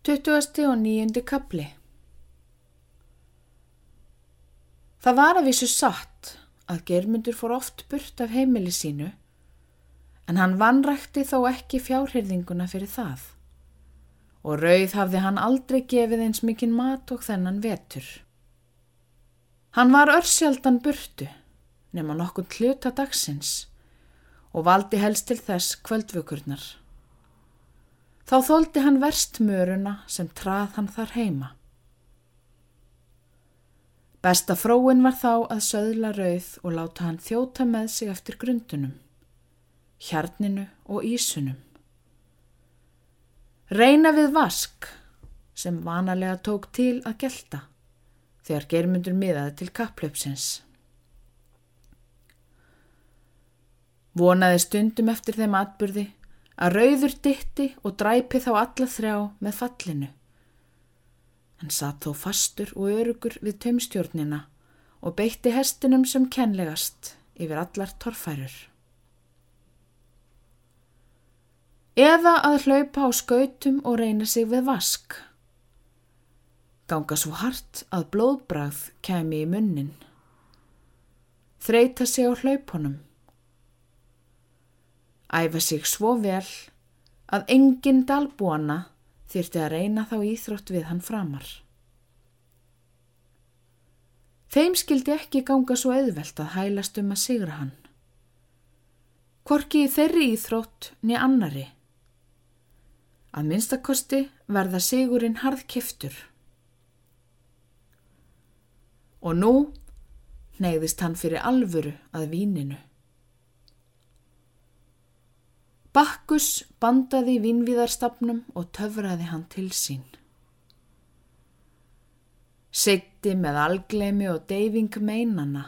20. og 9. kapli Það var að vísu satt að Germundur fór oft burt af heimili sínu en hann vannrækti þó ekki fjárhyrðinguna fyrir það og rauð hafði hann aldrei gefið eins mikinn mat og þennan vetur. Hann var örsjaldan burtu nema nokkur hluta dagsins og valdi helst til þess kvöldvökurnar. Þá þóldi hann verst möruna sem trað hann þar heima. Besta fróin var þá að söðla rauð og láta hann þjóta með sig eftir grundunum, hjarninu og ísunum. Reyna við vask sem vanalega tók til að gelta þegar germundur miðaði til kapplöpsins. Vonaði stundum eftir þeim atburði að rauður ditti og dræpi þá alla þrjá með fallinu en satt þó fastur og örugur við tömstjórnina og beitti hestinum sem kenlegast yfir allar torfærur. Eða að hlaupa á skautum og reyna sig við vask. Ganga svo hart að blóðbrað kemi í munnin. Þreita sig á hlaupunum. Æfa sig svo vel að enginn dalbúana þyrti að reyna þá íþrótt við hann framar. Þeim skildi ekki ganga svo auðvelt að hælast um að sigra hann. Korki þeirri íþrótt niður annari. Að minnstakosti verða sigurinn harð keftur. Og nú neyðist hann fyrir alvöru að víninu. Bakkus bandaði vínvíðarstafnum og töfraði hann til sín. Sigti með algleimi og deyfing meinana.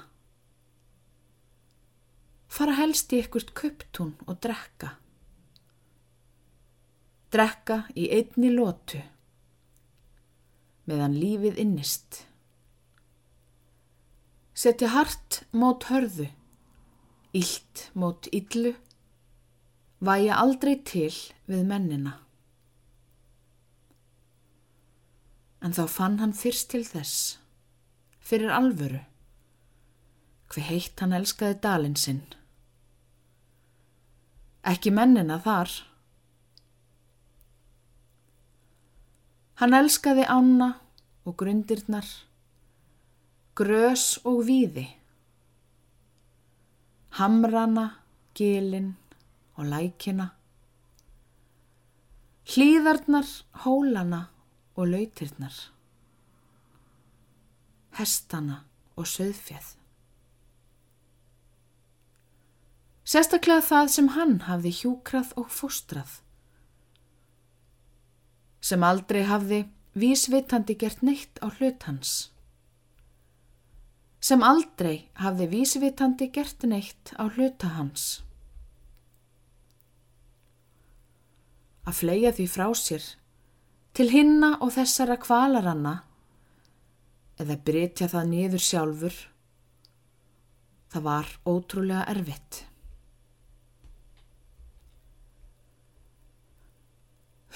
Fara helst í ekkert köptún og drekka. Drekka í einni lótu, meðan lífið innist. Setja hart mót hörðu, ílt mót illu, væja aldrei til við mennina. En þá fann hann fyrst til þess, fyrir alvöru, hver heitt hann elskaði dalin sinn. Ekki mennina þar. Hann elskaði ána og grundirnar, grös og víði, hamrana, gilin, og lækina, hlýðarnar, hólana og lautirnar, hestana og söðfjöð. Sérstaklega það sem hann hafði hjúkrað og fóstrað, sem aldrei hafði vísvitandi gert neitt á hlut hans, sem aldrei hafði vísvitandi gert neitt á hluta hans. Að fleia því frá sér til hinna og þessara kvalaranna eða brytja það niður sjálfur. Það var ótrúlega erfitt.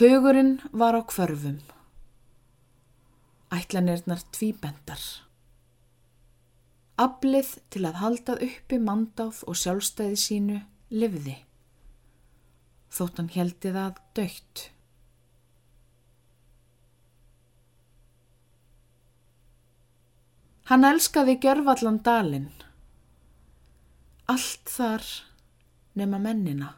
Hugurinn var á kvörfum. Ætlanirnar tvíbendar. Ablið til að haldað uppi mandáð og sjálfstæði sínu livði þótt hann heldi það dögt. Hann elskaði gjörvallan dalinn. Allt þar nema mennina.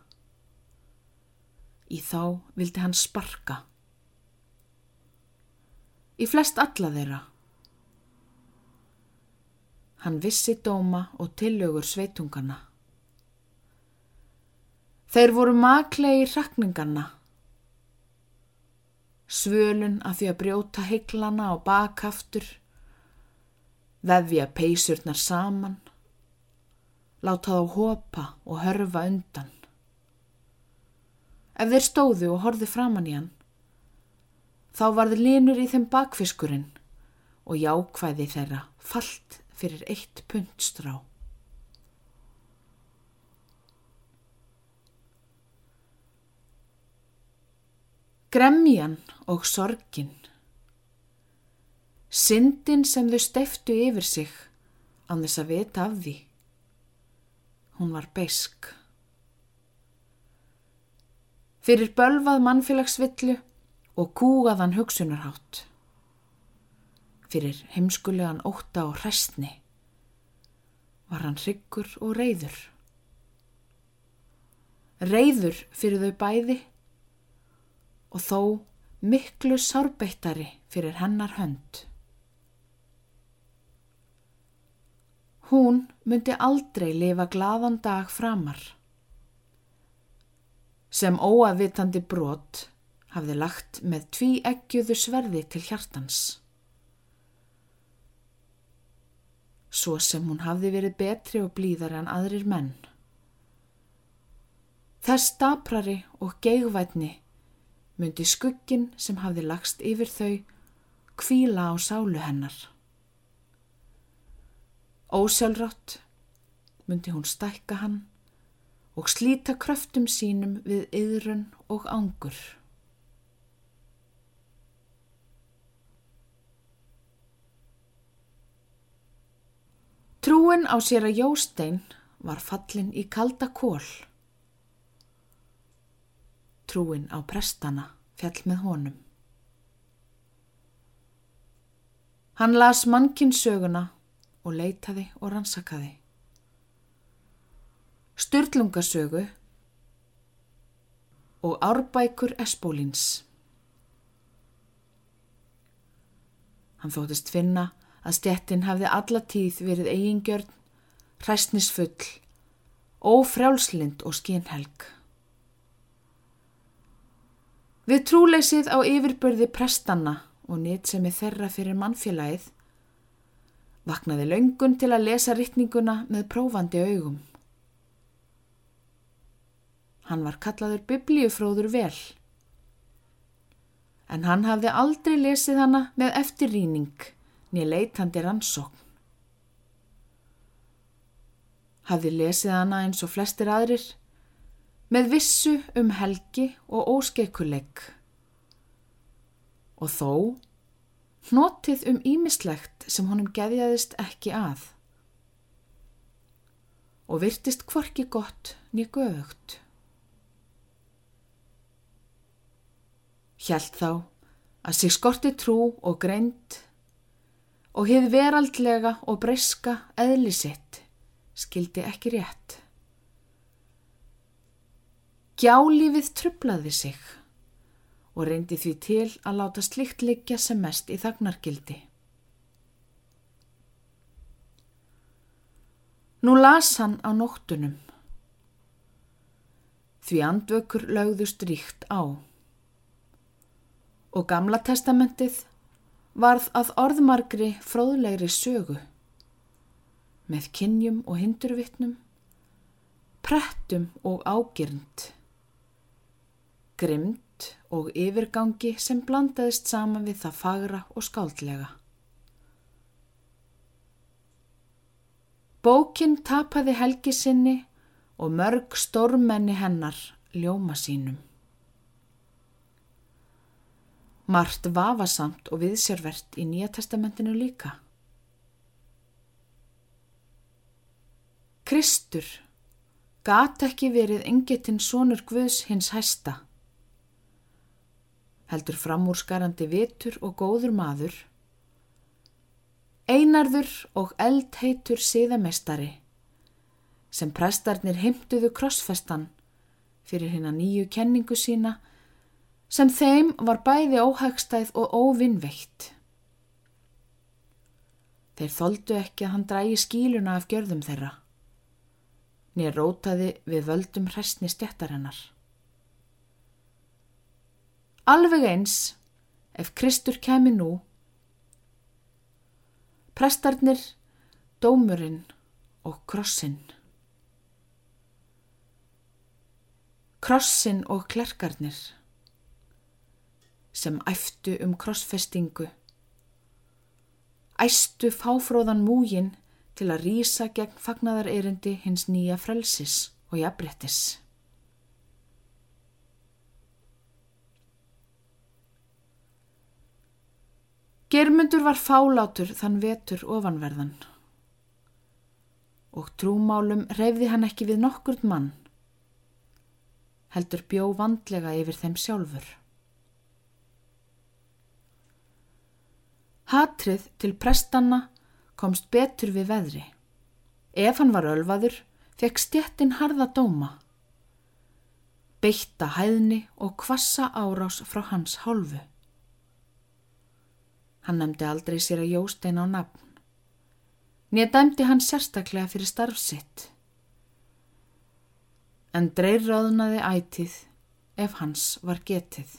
Í þá vildi hann sparka. Í flest alla þeirra. Hann vissi dóma og tillögur sveitungana. Þeir voru maklegi rakningarna. Svölun að því að brjóta heiklana á bakhaftur, vefja peysurnar saman, láta þá hopa og hörfa undan. Ef þeir stóðu og horfi framann í hann, þá varði linur í þeim bakfiskurinn og jákvæði þeirra fallt fyrir eitt puntstrá. Gremjan og sorgin. Syndin sem þau steiftu yfir sig án þess að vita af því. Hún var beisk. Fyrir bölvað mannfélagsvillu og kúaðan hugsunarhátt. Fyrir heimskulegan óta og hræstni var hann hryggur og reyður. Reyður fyrir þau bæði og þó miklu sárbeittari fyrir hennar hönd. Hún myndi aldrei lifa glaðan dag framar. Sem óavitandi brot hafði lagt með tví eggjuðu sverði til hjartans. Svo sem hún hafði verið betri og blíðar en aðrir menn. Þess staprari og geigvætni myndi skuggin sem hafði lagst yfir þau kvíla á sálu hennar. Ósjálfrátt myndi hún stækka hann og slíta kröftum sínum við yðrun og ángur. Trúin á sér að Jóstein var fallin í kalda kól. Trúin á prestana fjall með honum. Hann las mannkinsöguna og leitaði og rannsakaði. Sturlungasögu og árbækur Espólins. Hann þóttist finna að stjettin hafði alla tíð verið eigingjörn, hræstnisfull, ófrjálslind og skínhelg. Við trúleysið á yfirbörði prestanna og nýtt sem er þerra fyrir mannfélagið Vaknaði laungun til að lesa rittninguna með prófandi augum. Hann var kallaður biblíufróður vel. En hann hafði aldrei lesið hana með eftirrýning niður leitandi rannsókn. Hafði lesið hana eins og flestir aðrir með vissu um helgi og óskeikuleik. Og þó Hnotið um ímislegt sem honum geðjaðist ekki að og virtist kvorki gott nýg göfugt. Hjælt þá að sig skorti trú og greint og hið veraldlega og breyska eðlisitt skildi ekki rétt. Gjálífið trublaði sig og reyndi því til að láta slikt liggja sem mest í þagnargildi. Nú las hann á nóttunum, því andvökur lögðust ríkt á. Og gamla testamentið varð að orðmargri fróðlegri sögu. Með kynjum og hindurvittnum, prettum og ágirnd, grimd lit og yfirgangi sem blandaðist saman við það fagra og skáldlega. Bókin tapaði helgi sinni og mörg stórmenni hennar ljóma sínum. Mart vafasamt og viðsjárvert í Nýja testamentinu líka. Kristur gat ekki verið engetinn sonur Guðs hins hæsta heldur framúrskarandi vitur og góður maður, einarður og eldheitur síðamestari, sem prestarnir heimtuðu krossfestan fyrir hérna nýju kenningu sína, sem þeim var bæði óhagstæð og óvinnveitt. Þeir þóldu ekki að hann drægi skíluna af gjörðum þeirra, nýr rótaði við völdum hresni stjættarinnar. Alveg eins ef Kristur kemi nú, prestarnir, dómurinn og krossin. Krossin og klerkarnir sem æftu um krossfestingu, æstu fáfróðan múgin til að rýsa gegn fagnaðar erindi hins nýja frelsis og jafnbrettis. Germundur var fálátur þann vetur ofanverðan og trúmálum reyfði hann ekki við nokkurn mann, heldur bjó vandlega yfir þeim sjálfur. Hatrið til prestanna komst betur við veðri. Ef hann var ölvaður, fekk stjettin harða dóma. Beitta hæðni og kvassa árás frá hans hálfu. Hann nefndi aldrei sér að Jóstein á nafn. Nýja dæmdi hann sérstaklega fyrir starfsitt. En dreirraðnaði ætið ef hans var getið.